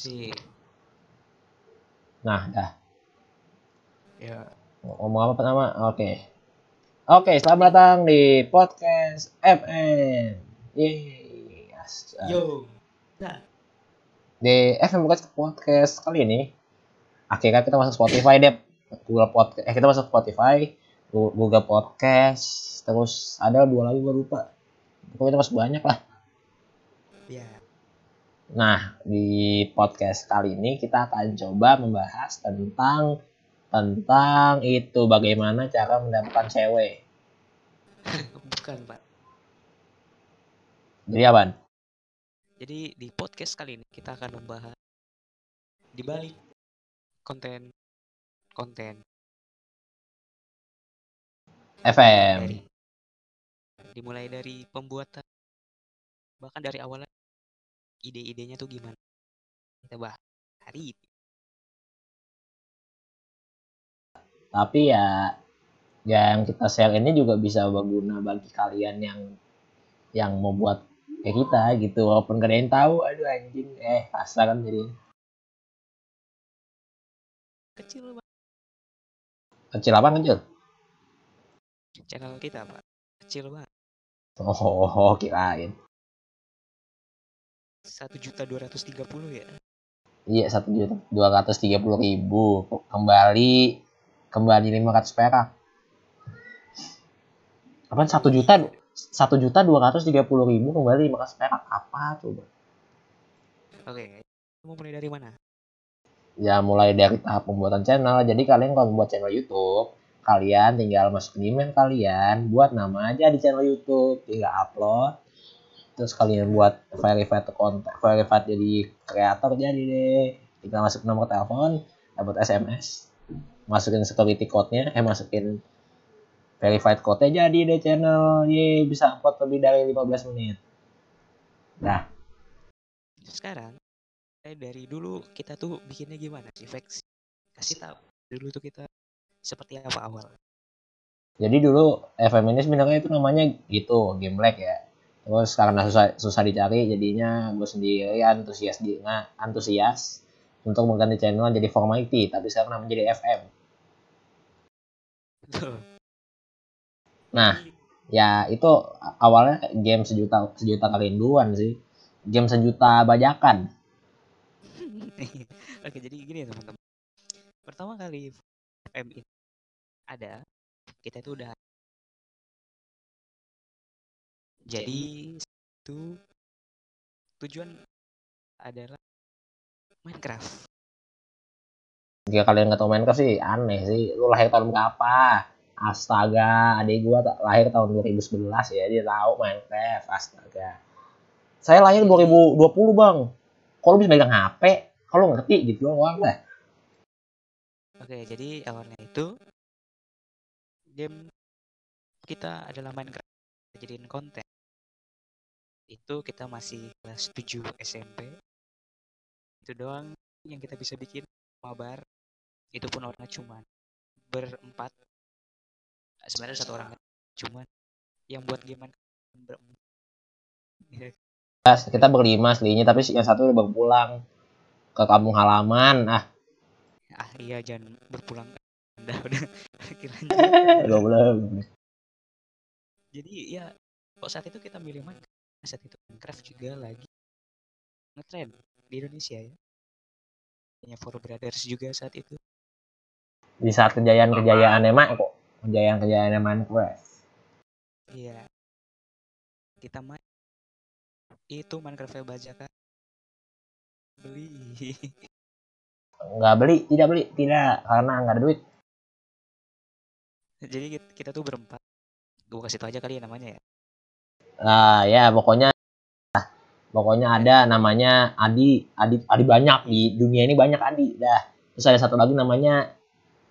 sih Nah, dah. ya Ngomong apa pertama? Oke. Oke, selamat datang di podcast FM. Yeay. As- yo nah Di FM Podcast Podcast kali ini akhirnya kita masuk Spotify deh. Google Podcast eh kita masuk Spotify, Google Podcast, terus ada dua lagi gue lupa. Pokoknya masuk banyak lah. ya Nah, di podcast kali ini kita akan coba membahas tentang tentang itu bagaimana cara mendapatkan cewek. bukan pak Jadi apa? jadi di podcast kali ini kita akan membahas di balik konten konten FM. dari dimulai dari pembuatan bahkan dari awalnya ide-idenya tuh gimana? Kita bahas hari ini Tapi ya yang kita share ini juga bisa berguna bagi kalian yang yang mau buat kayak kita gitu. Walaupun gak ada yang tahu aduh anjing eh kasar kan jadi kecil pak. Kecil apa kecil? Channel kita pak. Kecil banget oh kirain satu juta dua ratus tiga puluh ya? Iya satu juta dua ratus tiga puluh ribu. Kembali kembali lima ratus perak. Apa satu juta satu juta dua ratus tiga puluh ribu kembali lima ratus perak. Apa coba? Oke mau mulai dari mana? Ya mulai dari tahap pembuatan channel. Jadi kalian kalau membuat channel YouTube kalian tinggal masukin email kalian buat nama aja di channel YouTube. Tinggal upload terus kalian buat verified kontak verified jadi kreator jadi deh. Tinggal masuk nomor telepon dapat SMS masukin security code-nya eh masukin verified code-nya jadi deh channel. Ye bisa upload lebih dari 15 menit. Nah. Sekarang eh, dari dulu kita tuh bikinnya gimana sih Vex kasih tahu dulu tuh kita seperti apa awal Jadi dulu FM ini sebenarnya itu namanya gitu, game lag ya. Terus karena susah susah dicari, jadinya gue sendiri antusias di nggak antusias untuk mengganti channel jadi Formality, tapi sekarang namanya jadi FM. Nah, ya itu awalnya game sejuta sejuta kerinduan sih. Game sejuta bajakan. oke jadi gini ya teman-teman pertama kali FM ada kita itu udah jadi itu tujuan adalah Minecraft Jika kalian nggak tahu Minecraft sih aneh sih. Lu lahir tahun berapa? Astaga, adik gua lahir tahun 2011 ya, dia tahu Minecraft. Astaga. Saya lahir 2020, Bang. Kalau bisa megang HP, kalau ngerti gitu doang lah. oke jadi awalnya itu game kita adalah Minecraft jadiin konten itu kita masih kelas 7 SMP itu doang yang kita bisa bikin mabar. Itu pun orangnya cuman berempat. Sebenarnya satu orang cuman yang buat game Minecraft berempat Kita berlima aslinya, tapi yang satu udah berpulang ke kampung halaman. Ah, ah iya jangan berpulang. Udah udah. Belum jadi ya kok saat itu kita milih Minecraft saat itu Minecraft juga lagi ngetrend di Indonesia ya hanya For Brothers juga saat itu Di saat kejayaan-kejayaan emak kok. Kejayaan-kejayaan Minecraft. iya kita main itu Minecraft bajakan beli Nggak beli, tidak beli, tidak. Karena nggak ada duit. jadi kita, kita tuh berempat gue kasih tau aja kali ya namanya ya Nah, ya pokoknya pokoknya ada namanya Adi, Adi Adi banyak di dunia ini banyak Adi. Dah. Terus ada satu lagi namanya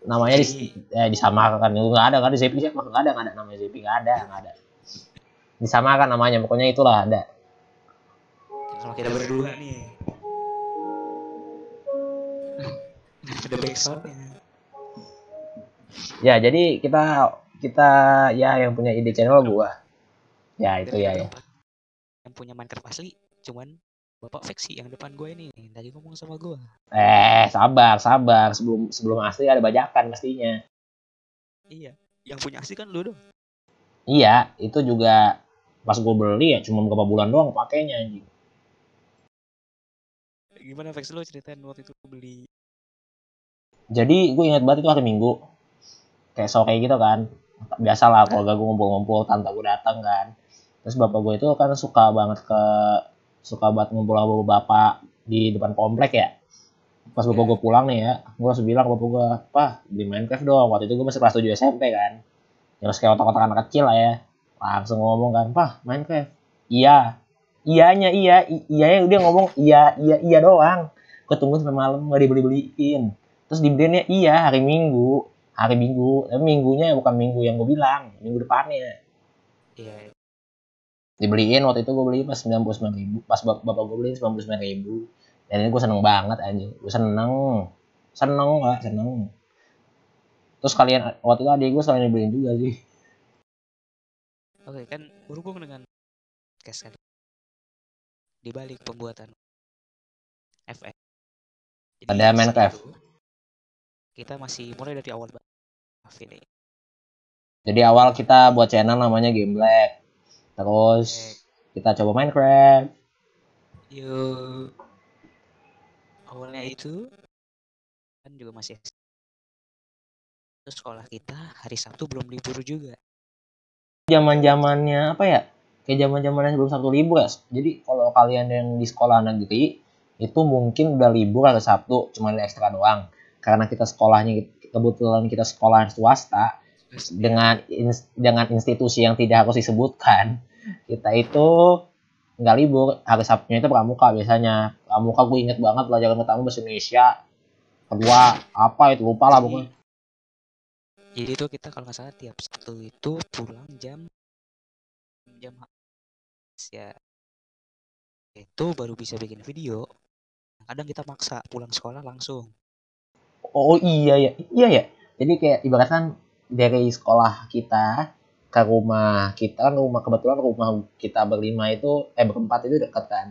namanya di, eh, disamakan. Nggak ada kan di Zepi siapa? Nggak ada, nggak ada namanya Zepi, nggak ada, nggak ada. Disamakan namanya, pokoknya itulah ada. sama kita berdua nih ada backsoundnya Ya, jadi kita kita ya yang punya ide channel gua. Ya, itu ya ya. yang punya Minecraft asli cuman bapak Veksi yang depan gue ini tadi ngomong sama gue Eh, sabar, sabar. Sebelum sebelum asli ada bajakan pastinya. iya yang punya asli kan lu dong Iya, itu juga pas gue beli ya cuma beberapa bulan doang pakainya anjing. gimana Vex lu ceritain waktu itu beli Jadi gue ingat banget itu hari Minggu. Kayak sore gitu kan. Biasalah keluarga gue ngumpul-ngumpul, tante gue datang kan. Terus bapak gue itu kan suka banget ke suka banget ngumpul sama bapak di depan komplek ya. Pas bapak gue pulang nih ya, gue langsung bilang ke bapak gue, Pak, beli Minecraft dong. Waktu itu gue masih kelas 7 SMP kan. Terus kayak otak-otak anak kecil lah ya. Langsung ngomong kan, Pak, Minecraft. Iya. Iyanya iya, iya dia ngomong iya, iya, iya doang. Gue tunggu sampai malam gak dibeli-beliin. Terus dibeliinnya iya hari Minggu. Hari Minggu. Tapi minggunya bukan minggu yang gue bilang. Minggu depannya. iya Dibeliin waktu itu gue beli pas 99 ribu. Pas bap- bapak gue beli 99 ribu. Dan ini gue seneng banget aja. Gue seneng. Seneng lah, seneng. Terus kalian, waktu itu adik gue selain dibeliin juga sih. oke kan berhubung dengan cash kali di balik pembuatan FF Jadi Ada Minecraft. situ, kita masih mulai dari awal ini Jadi awal kita buat channel namanya Game Black. Terus kita coba Minecraft. yuk. Awalnya itu kan juga masih terus sekolah kita hari Sabtu belum libur juga. Zaman zamannya apa ya? Kayak zaman zamannya sebelum Sabtu libur ya. Jadi kalau kalian yang di sekolah negeri itu mungkin udah libur hari Sabtu cuma ada ekstra doang. Karena kita sekolahnya kebetulan kita sekolah swasta. dengan ins- dengan institusi yang tidak harus disebutkan kita itu nggak libur hari Sabtunya itu pramuka biasanya. Pramuka gue inget banget pelajaran pertama bahasa Indonesia. Kedua apa itu? Lupa lah pokoknya. Jadi itu kita kalau nggak salah tiap Sabtu itu pulang jam jam ya. Itu baru bisa bikin video. Kadang kita maksa pulang sekolah langsung. Oh iya ya, iya ya. Jadi kayak ibaratkan dari sekolah kita ke rumah kita kan rumah kebetulan rumah kita berlima itu eh berempat itu dekat kan.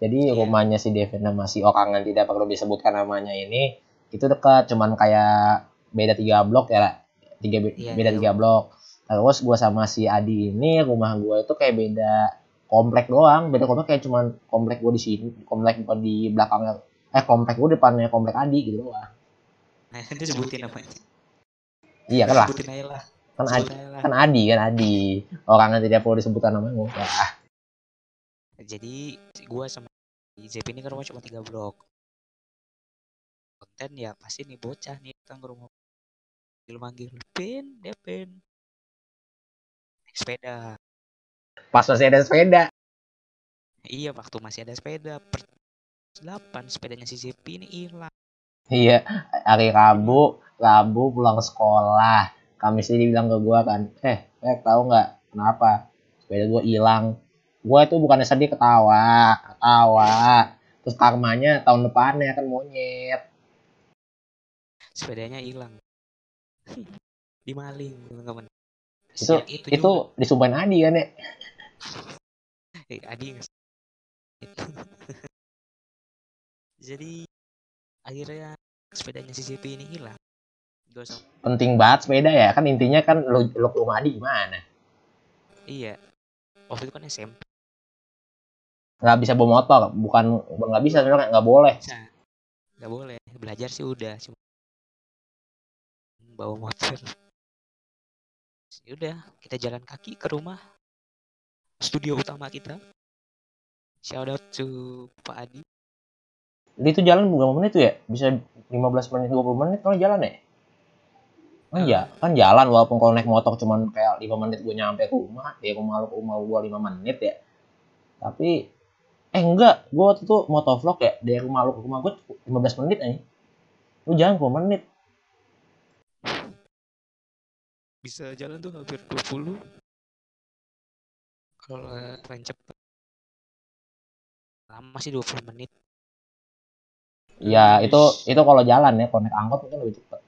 Jadi Iya. rumahnya si Devin sama si orang yang tidak perlu disebutkan namanya ini itu dekat, cuman kayak beda tiga blok ya, lah. tiga Iya, beda iya. tiga blok. Terus gua sama si Adi ini rumah gua itu kayak beda komplek doang, beda komplek kayak cuman komplek gua di sini, komplek gua di belakangnya eh komplek gua depannya komplek Adi gitu doang. nah itu sebutin namanya Iya kan lah, sebutin aja lah kan Adi, Sebut aja lah. kan Adi kan Adi. Orang yang tidak perlu disebutkan namanya usah. Jadi gua sama Zep ini kan rumah cuma tiga blok. Konten ya pasti nih bocah nih datang ke rumah. Manggil manggil Pin Depin naik sepeda. Pas masih ada sepeda. Iya waktu masih ada sepeda per 8 sepedanya si Zep ini hilang. Iya hari Rabu Rabu pulang sekolah Kamis ini bilang ke gua kan eh eh tahu nggak kenapa sepeda gua hilang? Gua itu bukannya sedih ketawa ketawa. Terus karmanya tahun depannya kan monyet. Sepedanya hilang. Dimaling teman-teman itu Siang itu, juga. disumpahin Adi kan ya eh, Adi itu jadi akhirnya sepedanya si CP ini hilang penting banget sepeda ya. Kan intinya kan lu lu ke rumah Adi gimana? Iya. Waktu itu kan SMP nggak bisa bawa motor. Bukan nggak bisa sebenarnya. Nggak boleh. Nggak boleh. Belajar sih udah. Cuma bawa motor. Ya udah kita jalan kaki ke rumah. Studio utama kita. Shout out to Pak Adi. Itu jalan berapa menit tuh ya? Bisa 15 menit, 20 menit kalau jalan ya? Kan, ya, kan jalan walaupun kalau naik motor cuman kayak 5 menit gue nyampe ke rumah, ya rumah lu ke rumah gue 5 menit ya. Tapi eh enggak, gue waktu itu motovlog ya dari rumah lu ke rumah gue 15 menit aja. Lu jalan 10 menit. bisa jalan tuh hampir 20 kalau keren cepet lama sih 20 menit Ya itu itu kalau jalan ya, kalau naik angkot mungkin lebih cepet.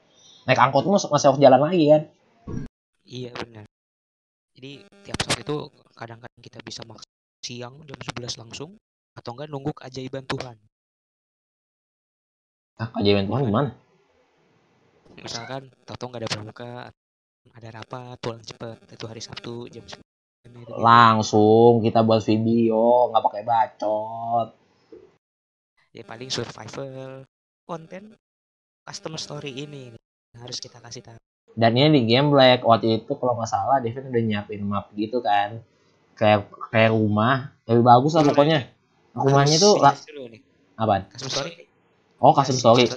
Naik angkot masih harus jalan lagi kan? iya benar jadi tiap saat itu kadang-kadang kita bisa makan siang jam 11 langsung atau enggak nunggu keajaiban Tuhan. Ah keajaiban Tuhan gimana misalkan tahu nggak ada pramuka ada rapat pulang cepet itu hari Sabtu jam 9 gitu. langsung kita buat video nggak pakai bacot. Ya paling survival konten custom story ini harus kita kasih tahu. Dan ini di game black waktu itu kalau nggak salah Devin udah nyiapin map gitu kan. Kayak kayak rumah. Lebih bagus lah pokoknya. Rumahnya tuh lah apa? Custom story? Oh custom story.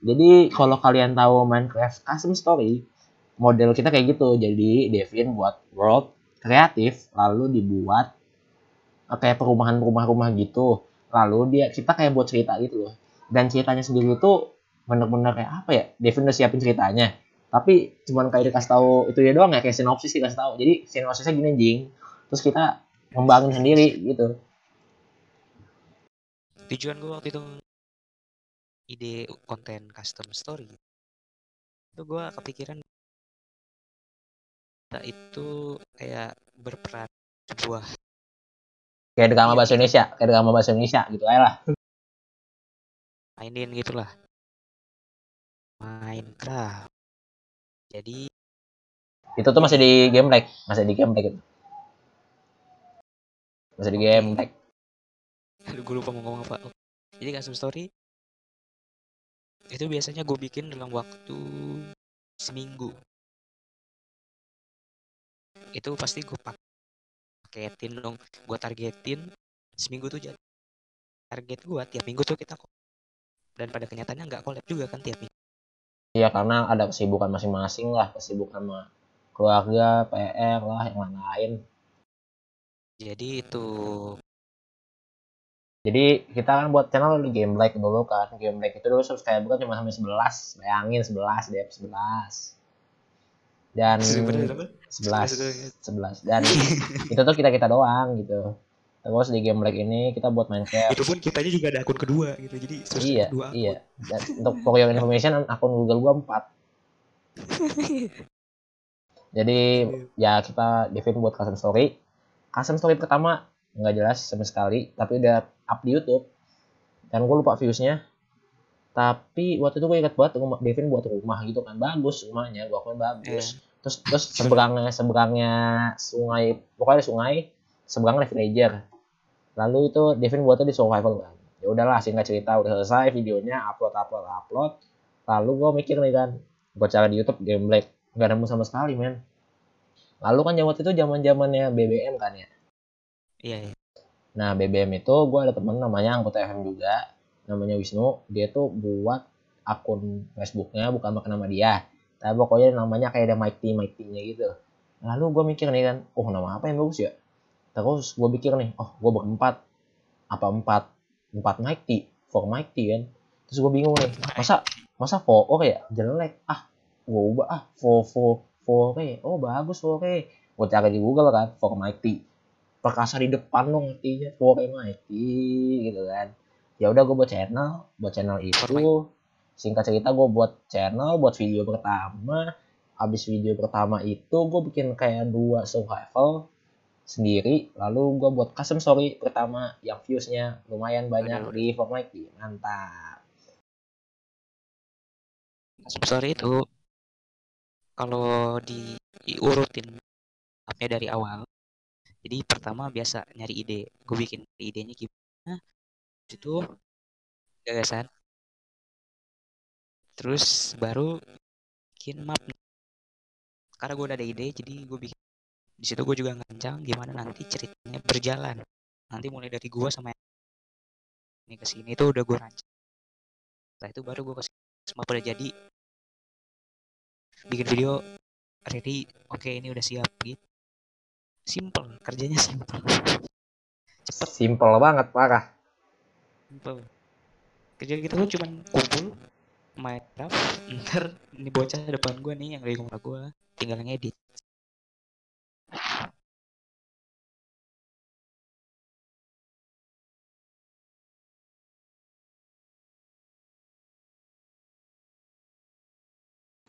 Jadi kalau kalian tahu Minecraft custom story model kita kayak gitu. Jadi Devin buat world kreatif lalu dibuat eh, kayak perumahan-rumah rumah gitu. Lalu dia kita kayak buat cerita gitu loh. Dan ceritanya sendiri itu bener-bener kayak apa ya Devin udah siapin ceritanya. Tapi cuman kayak dikasih tahu itu ya doang ya kayak sinopsis dikasih tahu. Jadi sinopsisnya gini jing. Terus kita ngembangin sendiri gitu. Tujuan gue waktu itu ide konten custom story itu gue kepikiran kita itu kayak berperan sebuah kayak drama bahasa Indonesia kayak drama bahasa Indonesia gitu aja lah. Mainin gitulah Minecraft. Jadi itu tuh masih di game like masih di game like itu masih di game like Aduh, gue lupa mau ngomong apa. Oke. jadi custom story itu biasanya gue bikin dalam waktu seminggu. Itu pasti gue paketin dong. Gue targetin seminggu tuh jadi target gue tiap minggu tuh kita dan pada kenyataannya nggak collab juga kan tiap minggu Iya karena ada kesibukan masing-masing lah. Kesibukan sama keluarga PR lah yang lain-lain. Jadi itu jadi kita kan buat channel di game like dulu kan. Game like itu dulu subscriber kan cuma sampai 11 bayangin 11 deh 11 dan Sebenarnya 11 11 dan itu tuh kita kita doang gitu terus di game like ini kita buat Minecraft itu pun kitanya juga ada akun kedua gitu jadi terus iya dua akun. iya. Dan untuk for your information akun Google gua 4 jadi ya kita Devin buat custom story. Custom story pertama nggak jelas sama sekali tapi udah up di YouTube. Dan gue lupa viewsnya. Tapi waktu itu gue ingat banget rumah Devin buat rumah gitu kan. Bagus rumahnya gue akuin bagus. Terus terus seberangnya seberangnya sungai pokoknya ada sungai seberangnya villager lalu itu Devin buatnya di survival kan ya udahlah singkat cerita udah selesai videonya upload upload upload lalu gue mikir nih kan gue cari di YouTube game black nggak nemu sama sekali men lalu kan waktu itu zaman zamannya BBM kan ya iya, iya. Nah, BBM itu gue ada temen namanya anggota FM juga, namanya Wisnu. Dia tuh buat akun Facebooknya bukan pakai nama dia. Tapi pokoknya namanya kayak ada Mighty Mighty-nya gitu. Lalu gue mikir nih kan, oh nama apa yang bagus ya? Terus gue pikir nih, oh gue berempat. Apa empat? Empat Mighty, for Mighty kan. Terus gue bingung nih, masa masa oh ya? Jelek. Ah gue ubah ah for for for oh bagus for gue cari di Google kan for Mighty perkasa di depan dong artinya for MIT gitu kan. Ya udah gue buat channel buat channel itu. singkat cerita gue buat channel buat video pertama. Habis video pertama itu gue bikin kayak dua survival sendiri lalu gue buat custom story pertama yang viewsnya lumayan banyak di for MIT mantap. Sorry itu kalau diurutin upnya dari awal jadi pertama biasa nyari ide. Gue bikin idenya gimana itu gagasan. Terus baru bikin map karena gue udah ada ide jadi gue bikin di situ gue juga ngancang gimana nanti ceritanya berjalan. Nanti mulai dari gue sama yang ini ke sini tuh udah gue rancang. Setelah itu baru gue kasih semua pada jadi. Bikin video ready oke ini udah siap gitu. Simple kerjanya simple. Cepet. Simple banget parah. Simple. Kerja kita tuh cuman kumpul Minecraft ntar ini bocah depan gue nih yang dari rumah gue tinggal ngedit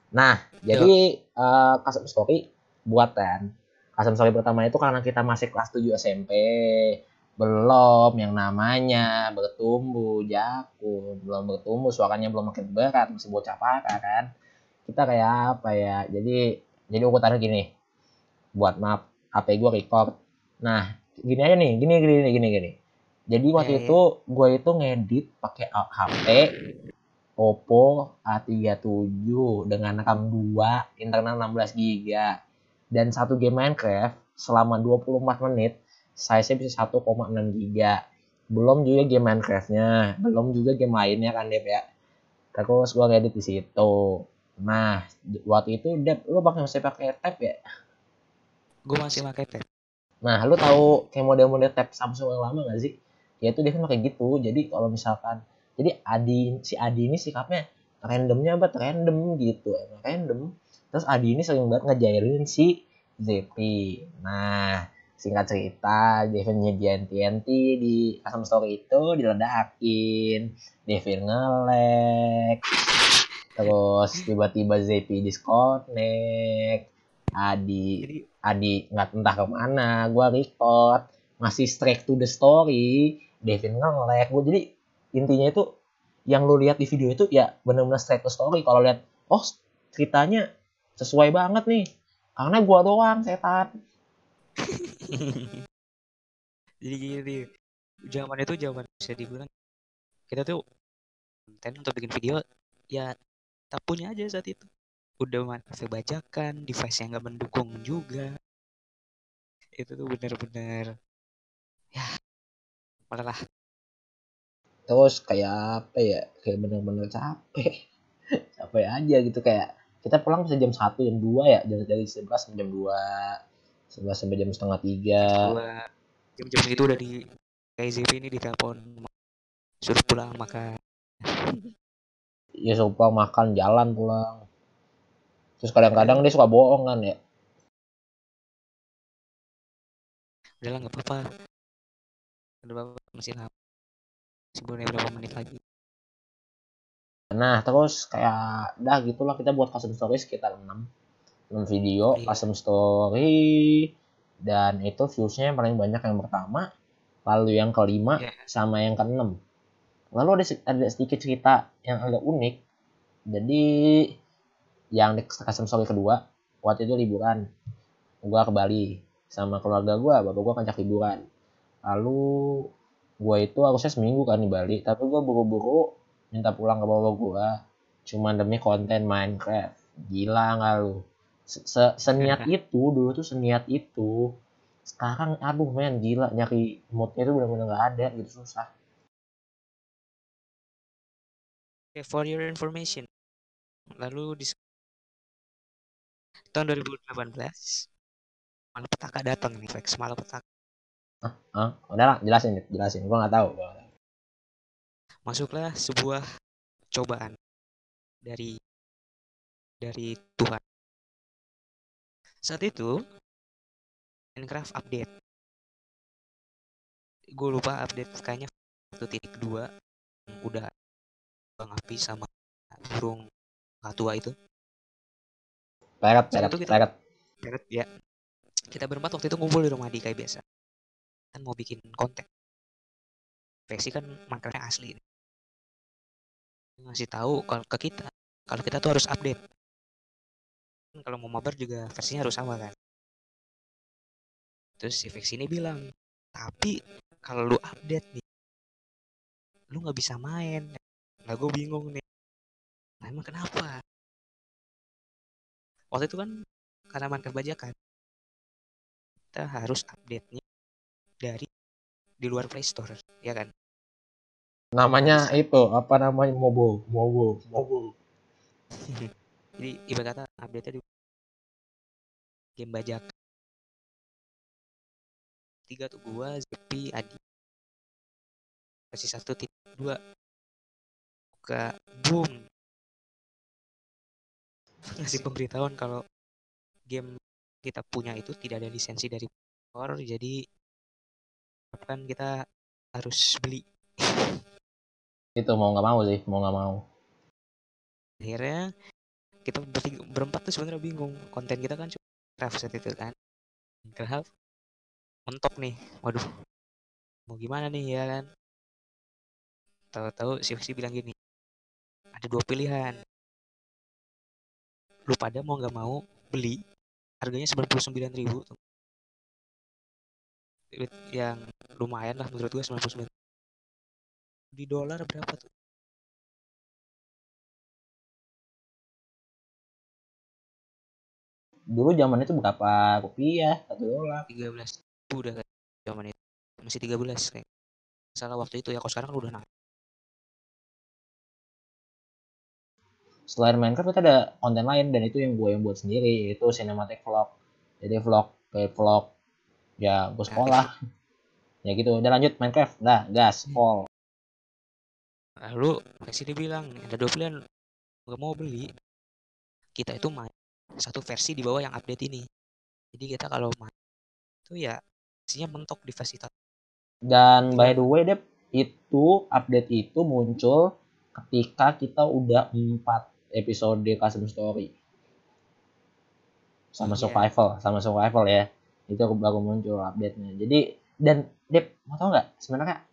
Nah, jadi uh, custom story buat kan. Custom story pertama itu karena kita masih kelas 7 SMP. belum yang namanya bertumbuh jago belum bertumbuh suaranya belum makin berat masih bocah parah kan kita kayak apa ya jadi jadi ukurannya gini buat map HP gue record nah gini aja nih gini gini gini gini jadi waktu ya. itu gue itu ngedit pakai HP Oppo A37 dengan RAM 2 internal 16 GB dan satu game Minecraft selama 24 menit size bisa 1,6 GB belum juga game Minecraftnya belum juga game lainnya kan Dep ya. Terus gue ngedit di situ. Nah waktu itu Dep lu pakai masih pakai tab ya? Gue masih pakai tab. Nah, lu tahu kayak model-model tab Samsung yang lama gak sih? Ya itu dia kan kayak gitu. Jadi kalau misalkan jadi Adi si Adi ini sikapnya randomnya banget random gitu, emang random. Terus Adi ini sering banget ngejairin si Zepi. Nah, singkat cerita, Devin nyediain TNT di custom story itu diledakin. Devin ngelek. Terus tiba-tiba Zepi disconnect. Adi Adi nggak entah ke mana, gue record, masih straight to the story, Devin nge-lag, gue jadi intinya itu yang lu lihat di video itu ya bener-bener straight to story. Kalau lihat, oh ceritanya sesuai banget nih, karena gua doang setan. jadi gini zaman itu zaman bisa dibilang kita tuh konten untuk bikin video ya tak punya aja saat itu. Udah manfaat bajakan device yang nggak mendukung juga. Itu tuh bener-bener ya malah Terus kayak apa ya, kayak bener-bener capek, capek aja gitu kayak kita pulang bisa jam 1, jam 2 ya, jam dari 11 sampai jam 2, 11 sampai jam setengah 3. gua jam-jam itu udah di kayak ZP ini ditelepon suruh pulang makan Ya suruh pulang makan, jalan pulang. Terus kadang-kadang dia suka bohong kan ya. udah lah nggak apa-apa udah apa masih lama boleh berapa menit lagi. Nah, terus kayak dah gitulah kita buat custom story sekitar 6 6 video Iya. custom story. Dan itu viewsnya yang paling banyak yang pertama lalu yang kelima Iya. sama yang keenam. Lalu ada ada sedikit cerita yang agak unik. Jadi yang di custom story kedua waktu itu liburan. Gua ke Bali sama keluarga gua bapak gua ngajak liburan. Lalu gua itu harusnya seminggu kan di Bali tapi gua buru-buru minta pulang ke bapak gua. Cuma demi konten Minecraft. Gila nggak lu? Se- se- seniat itu dulu tuh seniat itu. Sekarang aduh men gila nyari moodnya itu benar-benar nggak ada gitu susah. Okay, for your information, lalu di tahun 2018 malapetaka datang nih, Vex malapetaka Hah? udah lah jelasin jelasin gua nggak tahu gua nggak tahu. masuklah sebuah cobaan dari dari Tuhan. Saat itu Minecraft update. Gue lupa update kayaknya 1.2 yang udah Bang Api sama burung tua itu. peret peret itu kita peret Beret, ya. Kita berempat waktu itu ngumpul di rumah di kayak biasa. Kan mau bikin konten. Versi kan Minecraftnya asli. Ngasih tahu kalau ke kita kalau kita tuh harus update. Kan Kalau mau mabar juga versinya harus sama kan. Terus si Vex ini bilang, tapi kalau lu update nih, lu nggak bisa main. Nah gue bingung nih. Nah emang kenapa? Waktu itu kan karena Minecraft bajakan, kita harus update-nya dari di luar Play Store, ya kan? namanya itu apa namanya mobo mobo mobo Jadi ibarat kata update-nya di game bajak. Tiga tuh gua, Zepi, Adi. Versi satu titik dua. Buka boom. Ngasih pemberitahuan kalau game kita punya itu tidak ada lisensi dari Store, jadi kan kita harus beli. itu mau nggak mau sih mau nggak mau. Akhirnya kita bertiga, berempat tuh sebenarnya bingung. Konten kita kan cuma craft saat itu kan. Craft mentok nih. Waduh mau gimana nih ya kan? Tahu-tahu si Fiksi bilang gini ada dua pilihan. Lu pada mau nggak mau beli harganya sembilan puluh sembilan ribu yang lumayan lah menurut gue sembilan puluh sembilan. Di dolar berapa tuh? Dulu zaman itu berapa rupiah? Satu dolar. tiga belas udah kan zaman itu. Masih tiga belas kayak. Salah waktu itu ya kalau sekarang udah naik. Selain Minecraft kita ada konten lain dan itu yang gue yang buat sendiri yaitu cinematic vlog. Jadi vlog kayak vlog ya gue sekolah ya gitu. Udah lanjut Minecraft dah gas pol. Lalu dia bilang ada dua pilihan. Gak mau beli. Kita itu main satu versi di bawah yang update ini. Jadi kita kalau main itu ya isinya mentok di fasilitas dan by the way Dep itu update itu muncul ketika kita udah empat episode custom story. Sama yeah. survival sama survival ya. Itu baru muncul update-nya. Jadi dan Dep mau tau nggak sebenarnya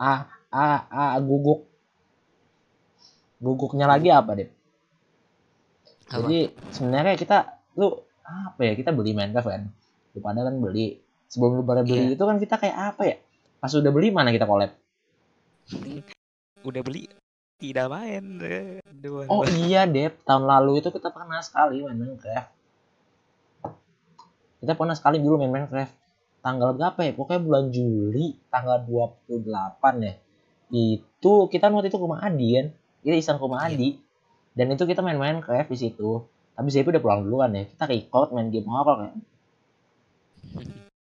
a a a guguk? Guguknya lagi apa Dep? Jadi sebenarnya kita lu apa ya kita beli Minecraft kan? Lu pada kan beli. Sebelum lu pada beli yeah. itu kan kita kayak apa ya? Pas udah beli mana kita collab? Udah beli tidak main. Dua, oh iya Dep. Tahun lalu itu kita pernah sekali main Minecraft. Kita pernah sekali dulu main Minecraft tanggal berapa ya? Pokoknya bulan Juli tanggal 28 ya. Itu kita waktu itu ke rumah Adi kan. Kita iseng ke rumah iya. Adi. Dan itu kita main Minecraft di situ. Tapi saya udah pulang duluan ya. Kita record main game horror kan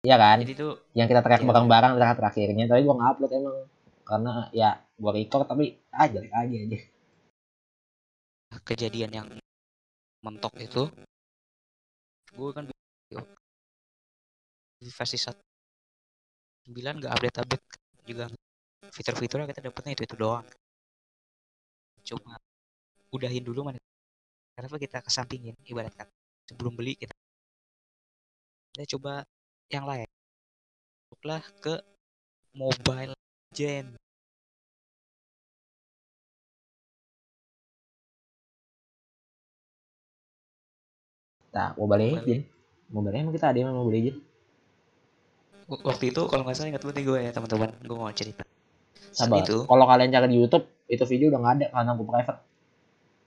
Iya kan? Jadi itu yang kita teriak iya, bareng-bareng terakhir terakhirnya. Tapi gua nggak upload emang. Karena ya gua record tapi ah jelek aja aja. Kejadian yang mentok itu gue kan di versi satu sembilan nggak update update juga fitur-fiturnya kita dapetnya itu itu doang cuma udahin dulu mana karena kita kesampingin ibarat kata sebelum beli kita kita coba yang lain masuklah ke mobile Gen. Nah, Mobile Legend. Mobile Legend kita ada yang Mobile Legend. Waktu itu kalau nggak salah ingat nih gue ya teman-teman, gue mau cerita. Sabar. itu, kalau kalian cari di YouTube, itu video udah nggak ada karena gue private.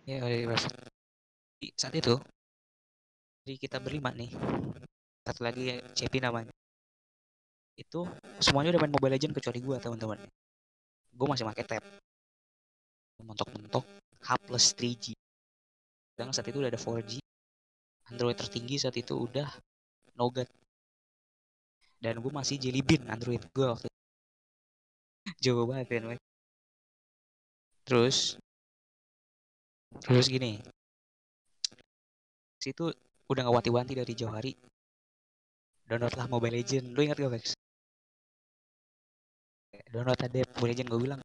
Ya, udah private. Saat itu, jadi kita berlima nih. Satu lagi CP namanya itu semuanya udah main Mobile Legend kecuali gue teman-teman gue masih pakai tab mentok-mentok H plus 3G dan saat itu udah ada 4G Android tertinggi saat itu udah Nougat dan gue masih Jelly Bean Android gue waktu itu. Jauh banget kan terus terus gini. Situ udah nggak wanti-wanti dari jauh hari. Download lah Mobile Legend. Lu ingat gak Vex? Download ada Mobile Legend gue bilang.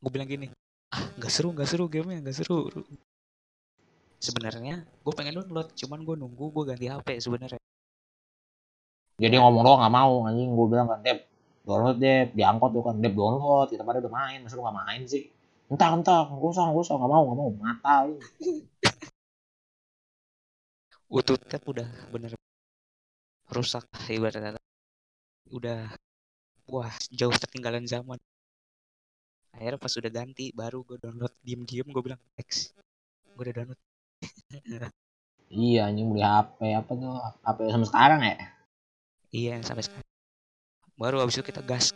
Gue bilang gini ah nggak seru nggak seru gamenya nggak seru. Sebenarnya gue pengen download cuman gue nunggu gue ganti HP sebenarnya jadi ngomong lo nggak mau anjing. Gue bilang kan Dep download deh diangkut tuh kan Dep download. Kita pada udah main masa lu nggak main sih? Entah entah gue usah gue usah nggak mau nggak mau mata Utut tab udah bener rusak ibaratnya. Udah wah jauh tertinggalan zaman. Akhirnya pas udah ganti baru gue download diem-diem gue bilang X gue udah download. Iya anjing beli HP apa tuh HP sampai sekarang ya iya sampai sekarang. Baru abis itu kita gas.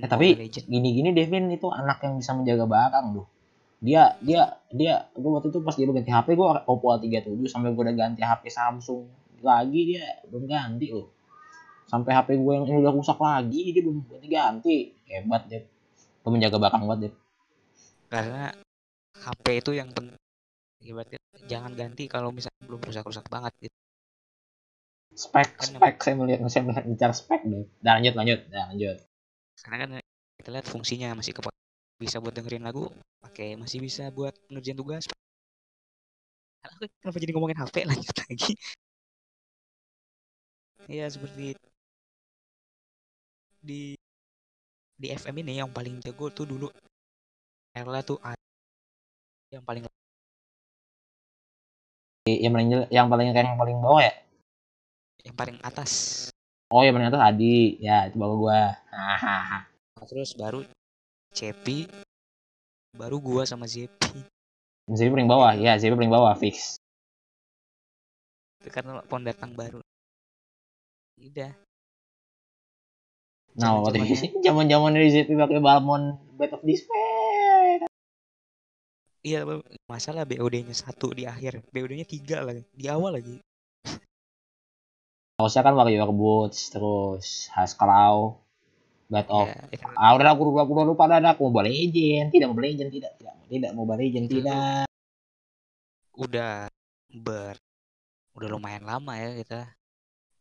Eh, tapi gini-gini Devin itu anak yang bisa menjaga barang loh dia dia dia gue waktu itu pas dia ganti HP gue Oppo A37 sampai gue udah ganti HP Samsung lagi dia belum ganti loh. Sampai HP gue yang ini udah rusak lagi dia belum ganti. Ganti hebat deh lo menjaga barang banget deh karena HP itu yang penting. Ibaratnya jangan ganti kalau misalnya belum rusak-rusak banget gitu spek kan spek saya melihat saya melihat bicara spek deh. Dan lanjut lanjut. Dan lanjut. Karena kan kita lihat fungsinya masih ke bisa buat dengerin lagu pakai masih bisa buat ngerjain tugas. Kenapa jadi ngomongin HP lanjut lagi. Iya seperti di di FM ini yang paling jago tuh dulu. Erla tuh yang paling yang paling yang paling yang paling bawah ya yang paling atas. Oh yang paling atas Adi. Ya itu bawah gua. Hahaha. Nah, terus baru Cepi. Baru gua sama Zepi. Zepi paling bawah. Ya Zepi paling bawah fix. Itu karena pendatang baru. Udah. Nah waktu Zaman-zamannya- zaman zaman dari Zepi pakai Balmon Bed of Despair. Iya masalah BOD-nya satu di akhir. BOD-nya tiga lagi. Di awal lagi Harusnya kan Warrior Boots terus Hasclaw Bed of ya, itu ah udah aku udah aku lupa dah aku Mobile Legend. Tidak Mobile Legend tidak tidak tidak Mobile Legend tidak. udah ber udah lumayan lama ya kita.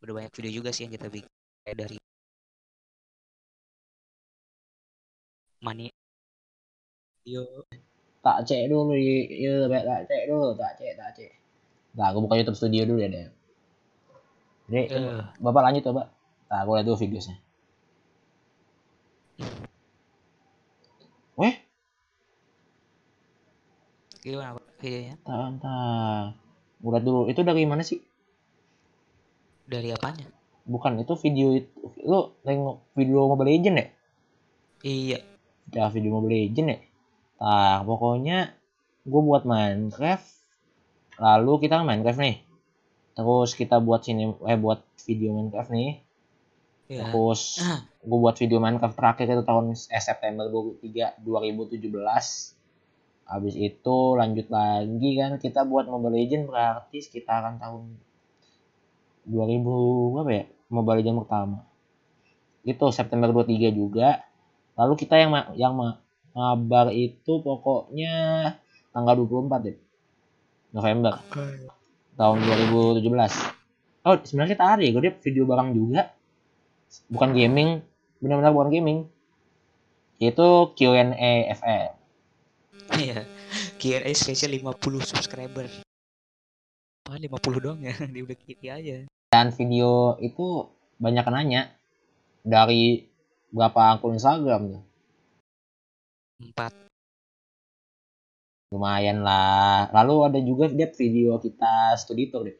Udah banyak video juga sih yang kita bikin kayak dari mani yo. Tak cek dulu ya, tak cek dulu tak cek tak cek. Nah aku buka YouTube Studio dulu ya deh jadi Eh. bapak lanjut coba nah aku lihat dulu videosnya weh. Gimana videonya tak tak udah dulu itu dari mana sih? Dari apanya? Bukan itu video itu lu nengok video Mobile Legend ya? Iya. Ya video Mobile Legend ya? Nah pokoknya gue buat Minecraft lalu kita Minecraft nih terus kita buat sini eh buat video Minecraft nih. Ya terus Ah. gue buat video Minecraft terakhir itu tahun eh, September 23 2017 habis itu lanjut lagi kan kita buat Mobile Legend berarti sekitaran tahun 2000 berapa ya Mobile Legend pertama. Itu September 23 juga. Lalu kita yang ma- yang ma- ngabar itu pokoknya tanggal 24 deh November tahun 2017 oh sebenarnya kita ada ya gue video bareng juga. Bukan gaming benar-benar bukan gaming. Itu Q&A FM iya Q&A spesial 50 subscriber. Apaan 50 doang ya di udah kiki aja. Dan video itu banyak nanya dari berapa akun Instagram tuh empat lumayan lah. Lalu ada juga dia video kita studi tour deh.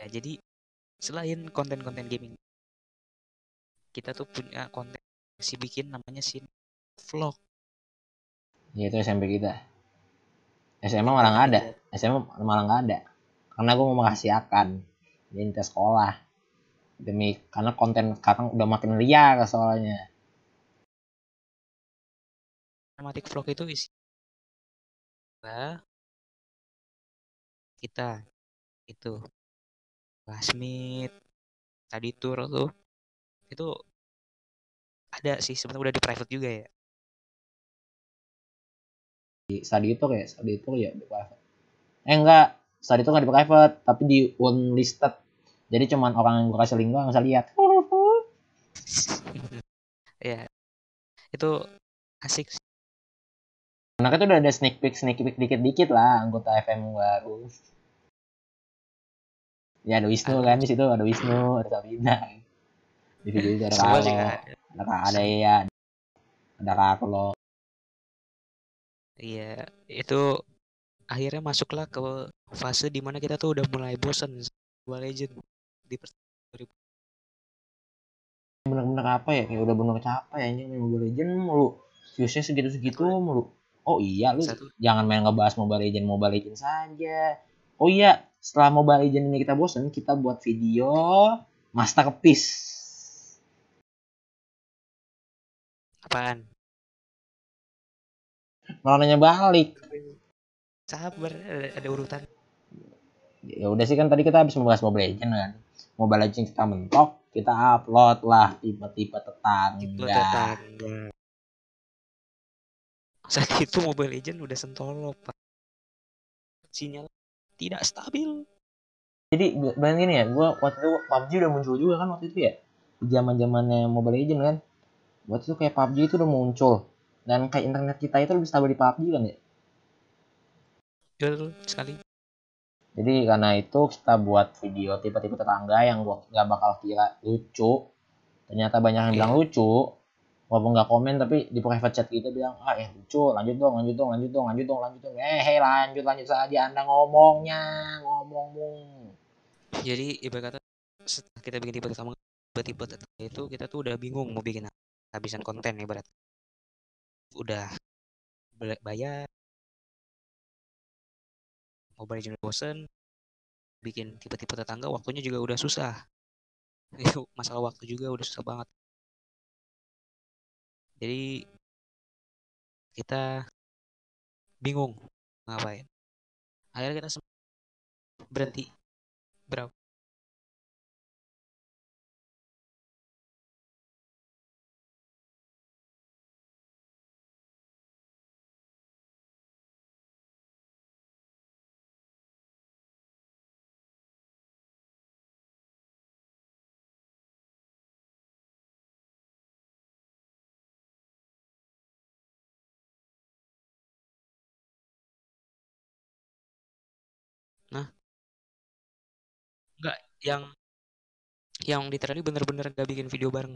Ya jadi selain konten-konten gaming kita tuh punya konten si bikin namanya sin vlog. Yaitu SMP kita. SMA malah nggak ada. SMA malah nggak ada. Karena gue mau jadi tes sekolah. Demi karena konten sekarang udah makin liar soalnya. Dramatic vlog itu isi kita kita itu classmate tadi tour tuh itu ada sih sebenarnya udah di private juga ya. Di study itu kayak study itu ya di private. Eh enggak study itu nggak di private tapi di unlisted. Jadi cuman orang yang gue kasih link doang bisa lihat. Ya itu asik karena itu udah ada sneak peek sneak peek dikit dikit lah anggota FM baru. Ya ada Wisnu kan di situ ada Wisnu ada Sabina. Di video itu ada Kalo ada Kak ada ya. Ada Kak lo iya itu akhirnya masuklah ke fase di mana kita tuh udah mulai bosen Mobile Legend di bener-bener apa ya? Kayak udah bener capek ya main Mobile Legend mulu. Viewsnya segitu-segitu mulu oh iya lu satu. jangan main ngebahas Mobile Legend Mobile Legend saja oh iya setelah Mobile Legend ini kita bosen kita buat video masterpiece. Apaan? Malah nanya balik. Sabar ada, ada urutan. Ya udah sih kan tadi kita habis membahas Mobile Legend kan. Mobile Legend kita mentok kita upload lah tipe-tipe tipe tetangga tetangga saat itu Mobile Legend udah sentolop pak. Sinyal tidak stabil. Jadi bayangin ya gue waktu itu PUBG udah muncul juga kan waktu itu ya? Zaman zamannya Mobile Legend kan? Waktu itu kayak PUBG itu udah muncul. Dan kayak internet kita itu lebih stabil di PUBG kan ya? Betul sekali. Jadi karena itu kita buat video tipe-tipe tetangga yang gua nggak bakal kira lucu. Ternyata banyak yang bilang lucu walaupun nggak komen tapi di private chat kita bilang ah eh lucu lanjut dong lanjut dong lanjut dong lanjut dong lanjut dong. Eh hey lanjut lanjut saja anda ngomongnya ngomongmu. Jadi ibarat kata setelah kita bikin tipe pertama tipe itu kita tuh udah bingung mau bikin habisan konten ibarat. Udah bayar. Mau jenis bosen bikin tipe-tipe tetangga waktunya juga udah susah. Masalah waktu juga udah susah banget jadi kita bingung ngapain. Akhirnya kita berhenti. Berapa yang yang literally bener-bener gak bikin video bareng.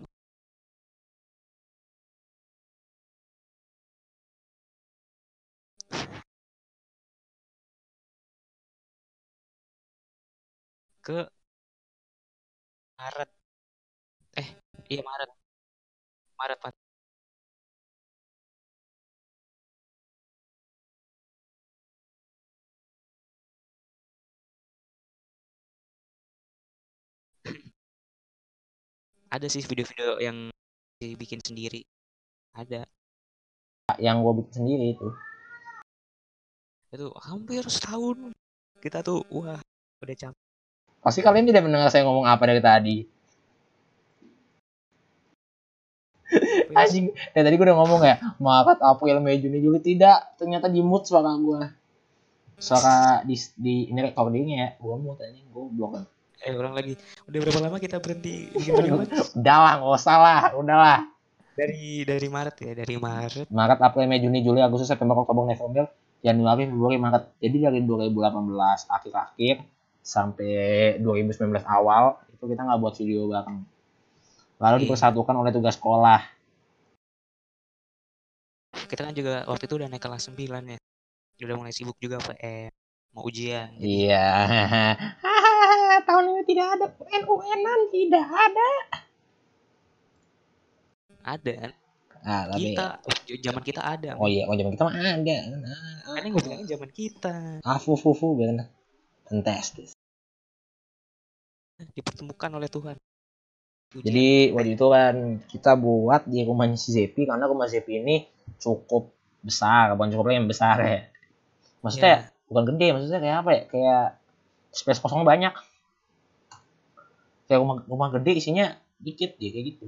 Ke Maret. Eh, iya Maret. Maret, Pak. Ada sih video-video yang dibikin sendiri. Ada. Yang gue bikin sendiri itu. Itu hampir setahun. Kita tuh wah udah capek pasti kalian tidak mendengar saya ngomong apa dari tadi. Anjing ya tadi gue udah ngomong ya Maret April Mei Juni Juli? Tidak ternyata di mood suara gue suara di, di ini recordingnya ya. Gue mau tanya gue blok eh ulang lagi. Udah berapa lama kita berhenti? Udah lah nggak usah lah udah lah. Dari dari Maret ya? Dari Maret. Maret April Mei Juni Juli Agustus September Oktober November Januari Februari Maret. Jadi dari 2018 akhir-akhir sampai 2019 awal itu kita nggak buat video bareng. Lalu iya. dipersatukan oleh tugas sekolah. Kita kan juga waktu itu udah naik kelas 9 ya. Udah mulai sibuk juga PM mau ujian. Iya tahun ini tidak ada UN-UNan tidak ada. Ada. Kan ah, tapi... kita zaman kita ada. Oh iya oh zaman kita mah ada. Kan ini gue bilangin zaman kita. Ah fu fu fu benar fantastis. Dipertemukan oleh Tuhan. Jadi waktu itu kan kita buat di rumahnya si Zepi karena rumah Zepi ini cukup besar, bukan cukup yang besar ya. Maksudnya yeah. bukan gede, maksudnya kayak apa ya? Kayak space kosong banyak kayak rumah rumah gede isinya dikit ya kayak gitu.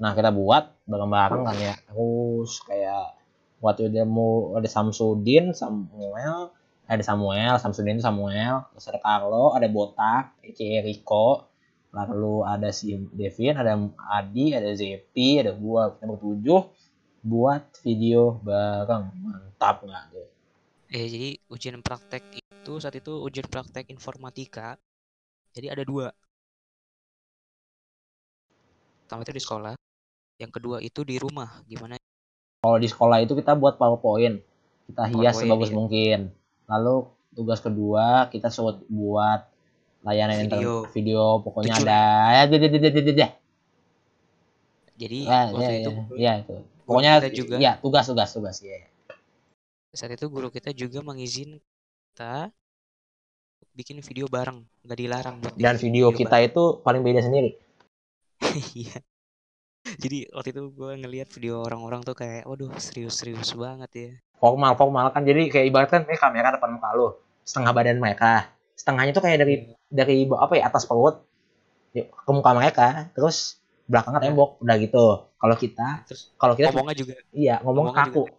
Nah kita buat bareng-bareng kan ya. Terus kayak waktu itu mau ada Samsudin Samuel ada Samuel Samsudin Samuel terus ada Carlo ada Botak Ece Rico lalu ada si Devin ada Adi ada Zepi ada gua. Kita bertujuh buat video bareng. Mantap nggak tuh eh jadi ujian praktek itu saat itu ujian praktek informatika. Jadi ada dua. Pertama itu di sekolah, yang kedua itu di rumah. Gimana? Kalau di sekolah itu kita buat PowerPoint. Kita hias PowerPoint, sebagus iya. mungkin. Lalu tugas kedua kita buat layanan video, video pokoknya Tujuh. ada ya jadi jadi jadi jadi ya, waktu ya, itu ya, ya itu pokoknya juga ya tugas tugas tugas ya saat itu guru kita juga mengizinkan kita bikin video bareng, nggak dilarang buat Dan video, video kita bareng. itu paling beda sendiri. Iya. Jadi waktu itu gue ngelihat video orang-orang tuh kayak, waduh serius-serius banget ya. Formal, formal kan. Jadi kayak ibaratkan ini kamera depan muka lo, setengah badan mereka, setengahnya tuh kayak dari yeah. dari apa ya atas perut ke muka mereka, terus belakangnya yeah. tembok, udah gitu. Kalau kita, kalau kita ngomongnya juga, iya ngomong kaku, juga.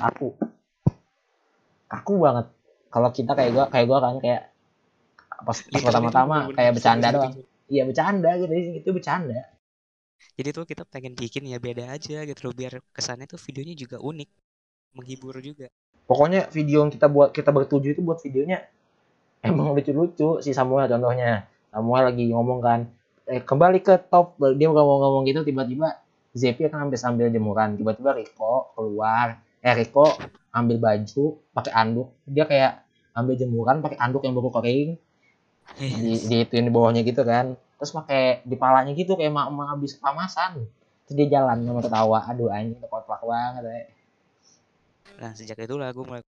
kaku, kaku banget kalau kita kayak gue kayak gue kan kayak pas pertama-tama kayak bercanda doang. Iya bercanda gitu itu bercanda. Jadi tuh kita pengen bikin ya beda aja gitu loh biar kesannya tuh videonya juga unik menghibur juga. Pokoknya video yang kita buat kita bertujuh itu buat videonya emang lucu-lucu si Samuel contohnya. Samuel lagi ngomong kan eh, kembali ke top. Dia ngomong-ngomong gitu tiba-tiba Zepi akan ambil sambil jemuran tiba-tiba Rico keluar. Eh Rico ambil baju pakai anduk dia kayak ambil jemuran pakai anduk yang baru kering. Di, di itu di bawahnya gitu kan. Terus pakai di palanya gitu kayak mak mak habis pamasan terus dia jalan sama ketawa. Aduh anjing plak banget ya. nah sejak itulah gue mulai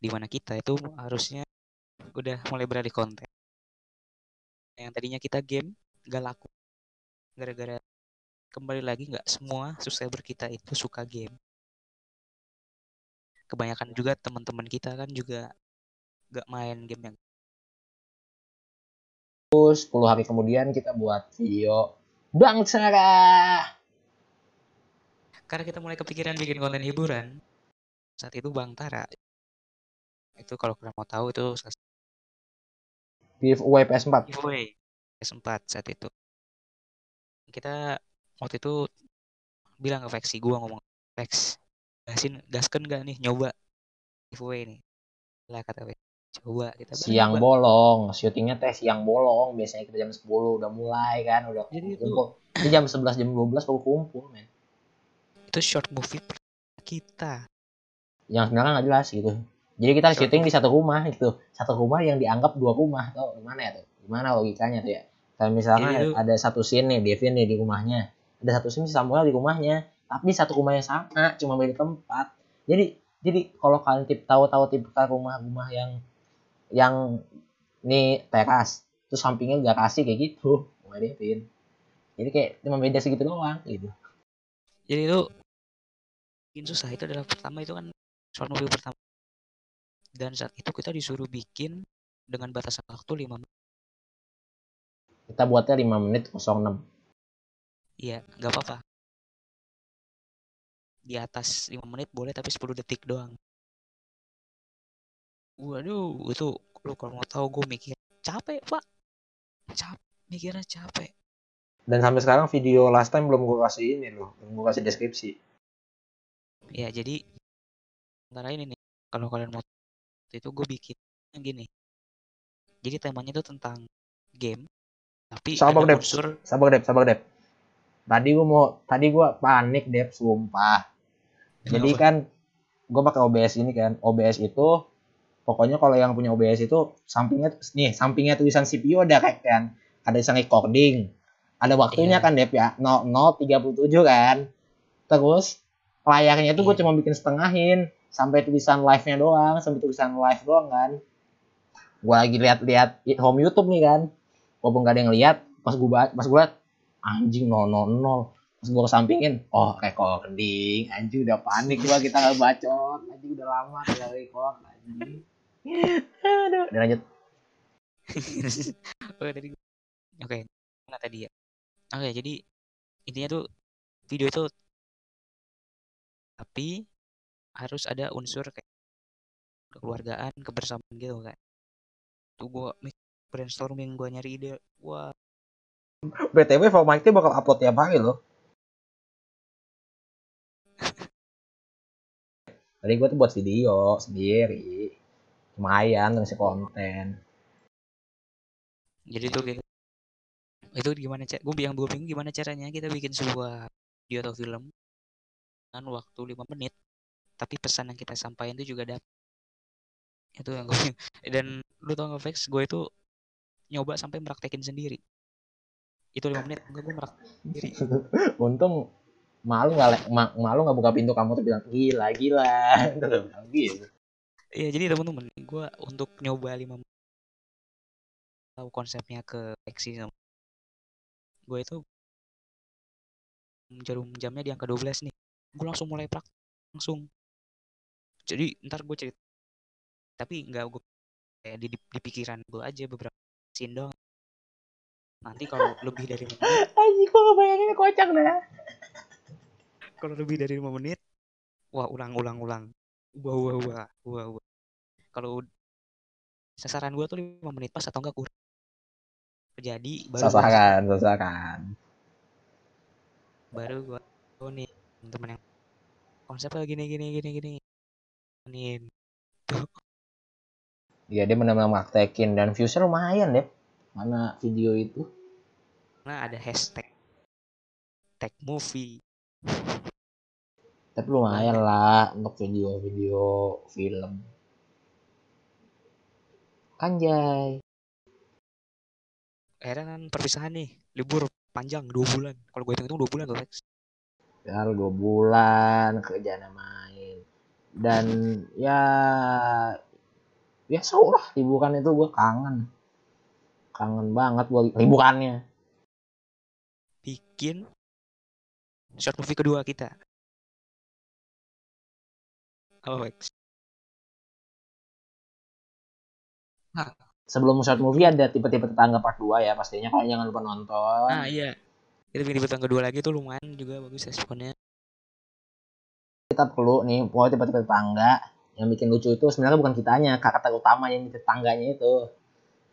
di mana kita itu harusnya udah mulai beralih konten. Yang tadinya kita game gak laku. Gara-gara kembali lagi nggak semua subscriber kita itu suka game kebanyakan juga teman-teman kita kan juga gak main game yang terus 10 hari kemudian kita buat video. Bang Sarah karena kita mulai kepikiran bikin konten hiburan saat itu Bang Tara itu kalau kalian mau tahu itu giveaway PS4 giveaway PS4 saat itu. Kita waktu itu bilang ke Vexi gua ngomong Vex gasin gasken gak nih? Nyoba. Giveaway nih. Lah kata Vex coba kita siang coba. bolong. Syutingnya teh siang bolong. Biasanya kita jam 10 udah mulai kan udah jadi kumpul. Itu jam 11 jam 12 baru kumpul men. Itu short movie kita. Yang sebenarnya nggak jelas gitu. Jadi kita short syuting movie. di satu rumah itu satu rumah yang dianggap dua rumah. Atau gimana ya tuh? Gimana logikanya tuh ya? Kalau misalnya itu... ada satu scene nih Devin nih di rumahnya. Ada satu scene Samuel di rumahnya tapi satu rumah yang sama cuma beda tempat. Jadi jadi kalau kalian tip tahu-tahu tipe rumah-rumah yang yang ini teras terus sampingnya garasi kayak gitu mau Devin jadi kayak cuma beda segitu doang gitu. Jadi itu bikin susah. Itu adalah pertama itu kan short movie pertama. Dan saat itu kita disuruh bikin dengan batasan waktu 5 menit. Kita buatnya 5 menit 06 iya nggak apa-apa di atas 5 menit boleh tapi 10 detik doang Waduh, itu lu kalau mau tahu gue mikir capek pak, cap mikirnya capek. Dan sampai sekarang video last time belum gue kasih ini loh, belum gue kasih deskripsi. Ya jadi antara ini nih, kalau kalian mau itu gue bikin yang gini. Jadi temanya itu tentang game, tapi sabar dep, unsur... sabar dep, sabar dep. Tadi gue mau, tadi gue panik dep, sumpah. Jadi kan gue pakai OBS ini kan, OBS itu pokoknya kalau yang punya OBS itu sampingnya nih sampingnya tulisan CPU ada kayak kan. Ada tulisan recording. Ada waktunya yeah. kan Dep ya. 0037 kan. Terus layarnya itu yeah. gue iya. cuma bikin setengahin sampai tulisan live-nya doang sampai tulisan live doang kan. Gue lagi lihat-lihat home YouTube nih kan. Walaupun gak ada yang lihat pas gue pas gue liat anjing 000 pas gue kesampingin oh recording anjing udah panik gua kita gak bacot anjing udah lama gak record anjing Aduh, udah lanjut. Oke, tadi Oke, nggak tadi ya. Oke, jadi intinya tuh video itu tapi harus ada unsur kayak kekeluargaan, kebersamaan gitu kan. Tuh gua brainstorming, gua nyari ide. Wah. BTW Format bakal upload tiap hari loh. Tadi gue tuh buat video sendiri lumayan ngasih konten. Jadi tuh gitu itu gimana cek gue bilang gue bingung gimana caranya kita bikin sebuah video atau film dengan waktu lima menit tapi pesan yang kita sampaikan itu juga dapat itu yang gue dan lu tau gak Vex? Gue itu nyoba sampai meraktekin sendiri. Itu lima menit enggak gue meraktekin sendiri untung malu nggak malu nggak buka pintu kamu tuh bilang gila gila gitu Iya jadi teman-teman gue untuk nyoba lima tahu konsepnya ke Lexi gue itu jarum jamnya di angka 12 nih. Gue langsung mulai praktek langsung. Jadi ntar gue cerita tapi nggak gue kayak di, di, pikiran gue aja beberapa scene dong nanti kalau lebih dari menit aji gue ngebayangin kocak dah kalau lebih dari lima menit. Wah ulang ulang ulang. Wah wah wah wah, wah. kalau sasaran gue tuh lima menit pas atau enggak kurang. Terjadi baru sasaran gua, sasaran baru gue oh nih teman yang konsepnya gini gini gini gini. Nih. Iya dia benar-benar maktekin dan viewsnya lumayan deh mana video itu? Karena ada hashtag tag movie. Tapi lumayan lah untuk video-video film. Anjay. Akhirnya kan perpisahan nih, libur panjang dua bulan. Kalau gue hitung itu dua bulan tuh Lex. Ya dua bulan kerjaan main. Dan ya ya so lah liburan itu gue kangen. Kangen banget gue liburannya. Bikin short movie kedua kita. Apa Lex? Sebelum short movie ada tipe-tipe tetangga part 2 ya pastinya kalian jangan lupa nonton. Nah iya. Itu bikin di kedua lagi tuh lumayan juga bagus responnya. Kita perlu nih pokoknya tipe-tipe tetangga yang bikin lucu itu sebenarnya bukan kitanya, karakter utama yang tetangganya itu.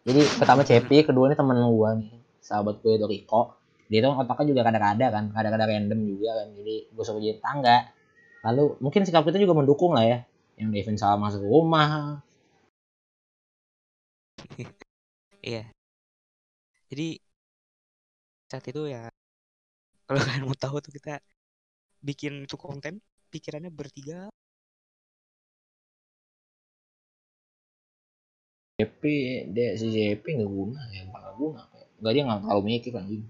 Jadi pertama Cepi, kedua ini temen gue nih, sahabat gue itu Riko. Dia tuh otaknya juga kadang-kadang kan, kadang-kadang random juga kan. Jadi gue suruh jadi tetangga. Lalu mungkin sikap kita juga mendukung lah ya. Yang Devin salah masuk rumah, Iya. Jadi saat itu ya kalau kalian mau tahu tuh kita bikin itu konten pikirannya bertiga JP dia si JP nggak guna ya nggak guna nggak dia nggak terlalu mikir anjing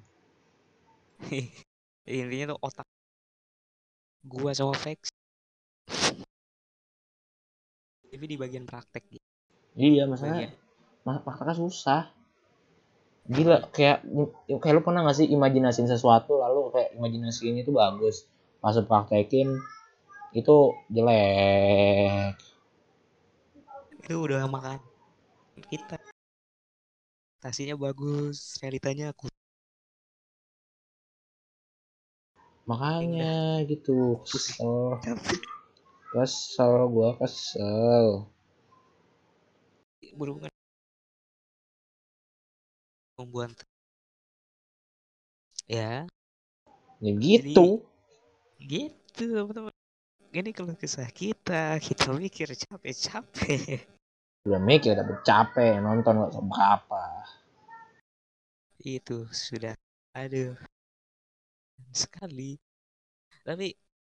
intinya tuh otak gua sama Vex. Tapi di bagian praktek gitu. iya masalahnya bagian. prakteknya susah. Gila kayak kayak lu pernah gak sih imajinasiin sesuatu lalu kayak imajinasinya itu bagus. Pas praktekin itu jelek. Itu udah makan kita. Tasinya bagus realitanya aku makanya gitu. Kesel. Kesel gua kesel. Berhubungan membuat ya. Ya gitu Jadi, gitu. teman-teman. Ini kalau kisah kita kita mikir capek-capek. Udah mikir tapi capek nonton nggak seberapa itu sudah aduh sekali. Tapi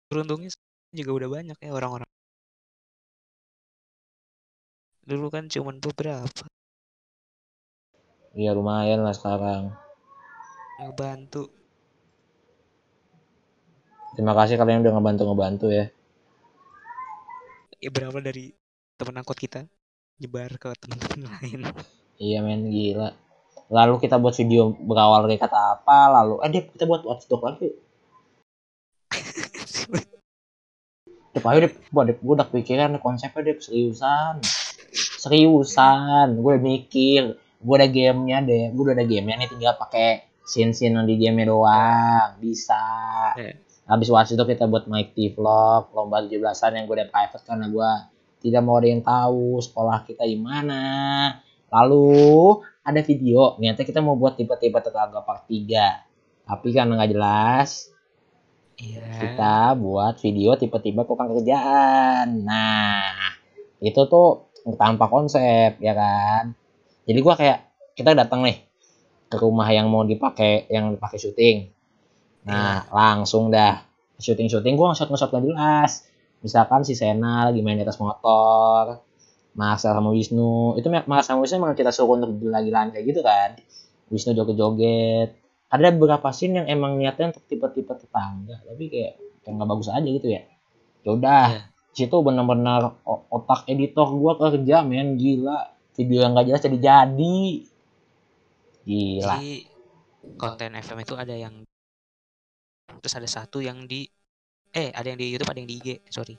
beruntungnya juga udah banyak ya orang-orang. Dulu kan cuman beberapa. Iya lumayan lah sekarang. Ngebantu. Terima kasih kalian udah ngebantu ngebantu ya. Ya berapa dari teman angkot kita. Nyebar ke teman-teman lain. Iya men gila lalu kita buat video berawal dari kata apa lalu eh deh kita buat watchdog lagi Dep ayo deh buat deh gue udah pikiran konsepnya deh seriusan. Seriusan. Gue udah mikir. Gue ada gamenya deh gue udah ada gamenya nih tinggal pakai scene scene di gamenya doang. Bisa. Yeah. habis watchdog kita buat mic vlog lomba 17-an yang gue udah private karena gue tidak mau ada yang tahu sekolah kita di mana. Lalu ada video niatnya kita mau buat tipe-tipe tetangga part 3 tapi karena nggak jelas. Iya. Kita buat video tipe-tipe kurang kerjaan. Nah itu tuh tanpa konsep ya kan? Jadi gua kayak kita datang nih ke rumah yang mau dipakai yang dipakai syuting. Nah langsung dah. Syuting syuting gua nge-shot nge-shot nggak jelas. Misalkan si Sena lagi main di atas motor Marcel sama Wisnu. Itu Marcel sama Wisnu emang kita suruh untuk gila-gilaan kayak gitu kan. Wisnu joget-joget. Ada beberapa scene yang emang niatnya untuk tipe-tipe tetangga tapi kayak kayak nggak bagus aja gitu ya. Yaudah Iya. situ bener-bener o- otak editor gua kerja men gila. Video yang nggak jelas jadi jadi. Gila. Jadi konten FM itu ada yang terus ada satu yang di eh ada yang di YouTube ada yang di IG sorry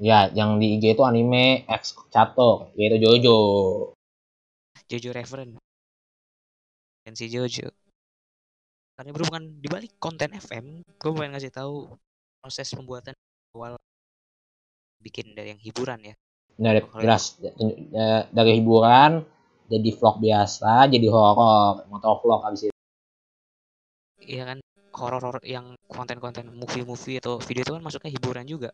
ya yang di IG itu anime X Cato yaitu Jojo. Jojo Reference dan si Jojo. Karena berhubungan di balik konten FM gue pengen ngasih tahu proses pembuatan awal bikin dari yang hiburan ya. Dari Kalau jelas ya, dari hiburan jadi vlog biasa jadi horor motor vlog abis itu. Iya kan horor yang konten-konten movie-movie atau video itu kan masuknya hiburan juga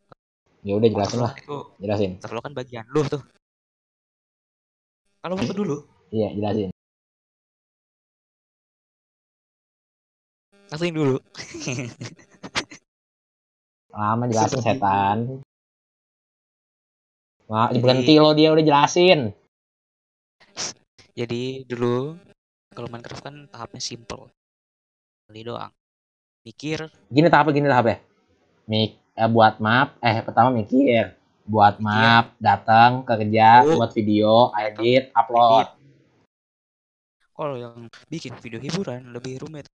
ya udah jelasin lah itu jelasin motovlog kan bagian lu tuh kalau lu dulu iya jelasin Langsung dulu. Lama jelasin setan. Jadi- berhenti lo dia udah jelasin. Jadi dulu kalau Minecraft kan tahapnya simple. Kali doang. Mikir, Gini tahapnya gini tahapnya. Mik eh, buat map, eh pertama mikir. Buat Mikir. map, datang kerja, Oh. buat video, edit, upload. Kalau yang bikin video hiburan lebih rumit.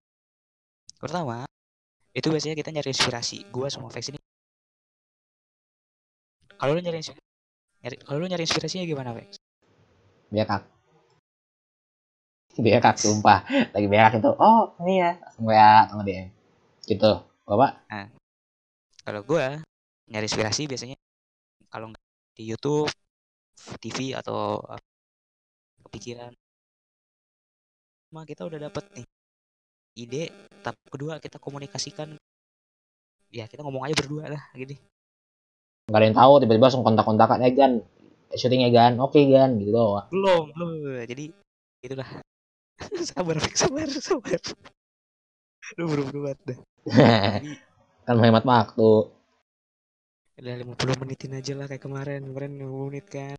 Pertama, itu biasanya kita nyari inspirasi. Gua sama Vex ini. Kalau lu nyari inspirasi, nyari, kalau lu nyari inspirasinya gimana, Vex? Bekak. Bekak sumpah. Lagi bekak itu. Oh, ini ya. Langsung WA atau DM. Gitu. Bapak? Kalau gua nyari inspirasi biasanya kalau nggak di YouTube, TV atau kepikiran. Cuma kita udah dapet nih ide, tahap kedua kita komunikasikan. Ya kita ngomong aja berdua lah gini. Gak ada yang tahu tiba-tiba langsung kontak-kontakan eh Gan. Syutingnya Gan. Oke Gan. Gitu doang. Belum, belum. Jadi itulah. sabar, sabar, sabar. Lu buru-buru banget dah. Kan menghemat waktu. udah 50 menitin aja lah kayak kemarin. Kemarin 50 menit kan.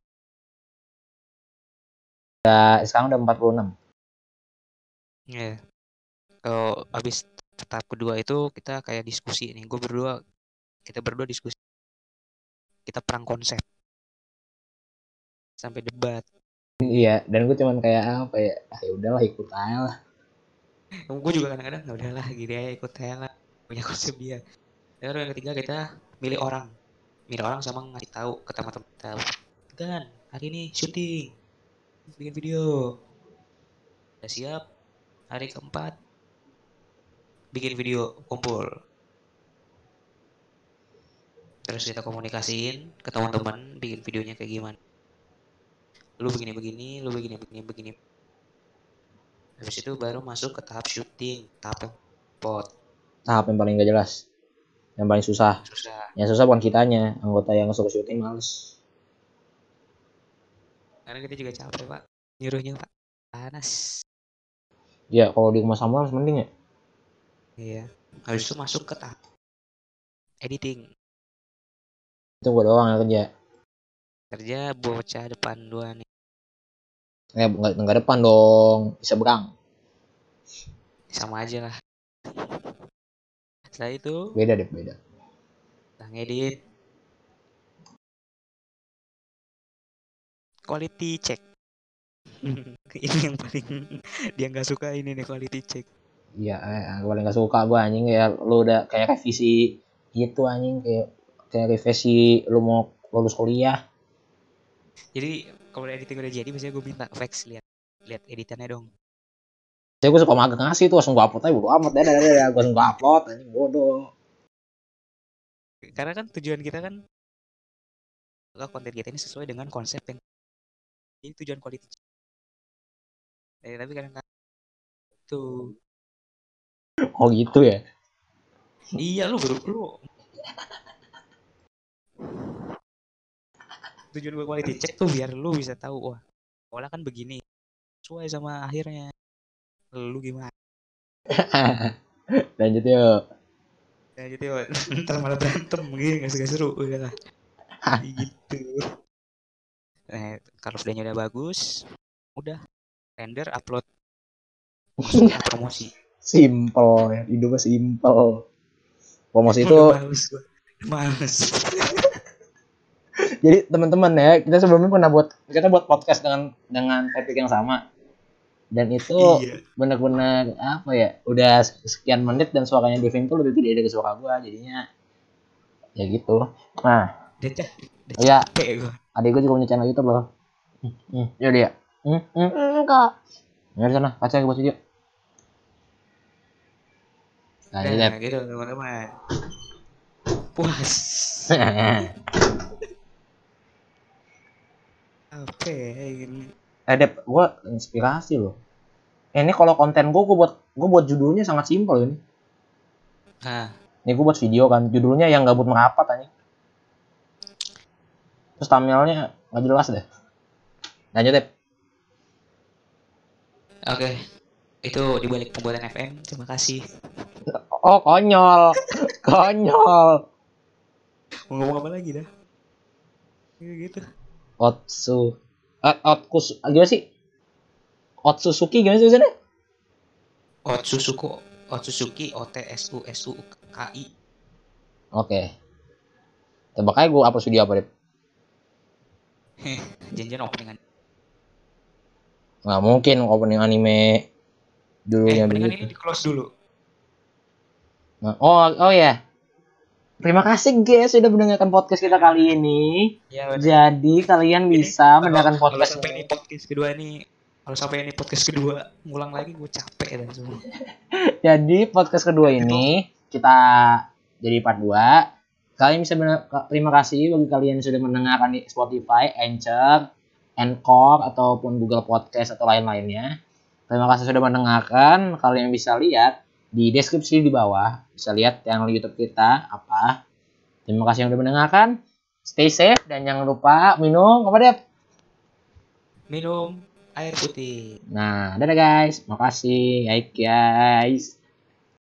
Udah, sekarang udah 46. Ya. Kalau habis tahap kedua itu kita kayak diskusi nih. Gue berdua kita berdua diskusi. Kita perang konsep. Sampai debat. Iya, dan gue cuman kayak apa ya? Ah, ya udahlah ikut aja lah. Gue juga kadang-kadang udahlah gini aja ikut aja lah. Punya konsep dia. Terus yang ketiga kita milih orang. Milih orang sama ngasih tahu ke teman-teman kita. Kan hari ini syuting. Bikin video. Udah siap. Hari keempat. Bikin video kumpul. Terus kita komunikasiin ke teman-teman bikin videonya kayak gimana. Lu begini-begini, lu begini-begini, begini. Habis itu baru masuk ke tahap syuting, tahap pot. Tahap yang paling gak jelas. Yang paling susah. Susah. Yang susah bukan kitanya. Anggota yang suka syuting males. Karena kita juga capek, Pak. Nyuruhnya, Pak. Panas. Ya, kalau di rumah sama harus mending ya. Iya. Habis itu masuk ke tahap editing. Itu gue doang yang kerja. Kerja bocah depan dua nih. Eh, nggak nggak depan dong. Bisa berang. Sama aja lah. Setelah itu, Beda deh, beda. kita ngedit. Quality check. ini yang paling dia nggak suka ini nih quality check. Iya, eh, paling gak suka gue anjing ya. Lu udah kayak revisi gitu anjing kayak kayak revisi lu mau lulus kuliah. Jadi kalau editing udah jadi biasanya gue minta Vex lihat lihat editannya dong. Saya gue suka mager ngasih tuh langsung gue upload aja bodo amat dah dah dah gue langsung gue upload anjing bodoh. Karena kan tujuan kita kan kalau konten kita ini sesuai dengan konsep yang ini tujuan quality. Eh, tapi kadang kadang tuh Oh gitu ya. iya lu baru lu tujuan gue quality check tuh biar lu bisa tahu wah pola kan begini sesuai sama akhirnya lu gimana? Lanjut yuk. ya gitu ya ntar malah berantem gini nggak gak seru udah lah gitu. Nah kalau videonya udah bagus udah. Render upload. Ke promosi. Simple ya. Hidupnya simple. Promosi itu males males. Jadi teman-teman ya kita sebelumnya pernah buat kita buat podcast dengan dengan topik yang sama dan itu iya. benar-benar apa ya udah sekian menit dan suaranya Devin tuh lebih gede dari suara gua jadinya ya gitu. Nah. Iya. capek gua. Adik gua juga punya channel YouTube loh. Hmm, hmm, ya. Dia hmm, hmm. Enggak. ya di sana kaca gua video nah nah, jadi gitu teman-teman. Puas. Apa ya gini eh Dep, gua inspirasi loh ini kalau konten gua gua buat gua buat judulnya sangat simpel ini. Nah. Ini gua buat video kan judulnya yang gabut merapat aja terus thumbnailnya nggak jelas deh. Lanjut Dep oke. Itu dibalik pembuatan FM terima kasih. Oh konyol. Konyol. Mau ngomong apa lagi dah? Gitu. Otsu. Eh, Otkus gimana sih Otsusuki gimana sih tulisannya Otsusuku, Otsusuki, O T S U S U K I. oke tebak aja gue apa studio apa deh janjian openingan. nggak mungkin opening anime Eh, dulunya openingan begitu ini di close dulu. Nah, oh oh ya terima kasih guys sudah mendengarkan podcast kita kali ini Ya, bener. jadi kalian bisa kalau- mendengarkan kalau podcast sampai ini podcast kedua ini kalau sampai ini podcast kedua ngulang lagi gue capek dan semua. Jadi podcast kedua ini kita jadi part 2. Kalian bisa terima kasih bagi kalian yang sudah mendengarkan di Spotify, Anchor, Anchor ataupun Google Podcast atau lain-lainnya. Terima kasih sudah mendengarkan. Kalian bisa lihat di deskripsi di bawah, bisa lihat channel YouTube kita apa. Terima kasih yang sudah mendengarkan. Stay safe dan jangan lupa minum apa deh? Minum air putih. Nah, dadah guys. Makasih. Baik guys.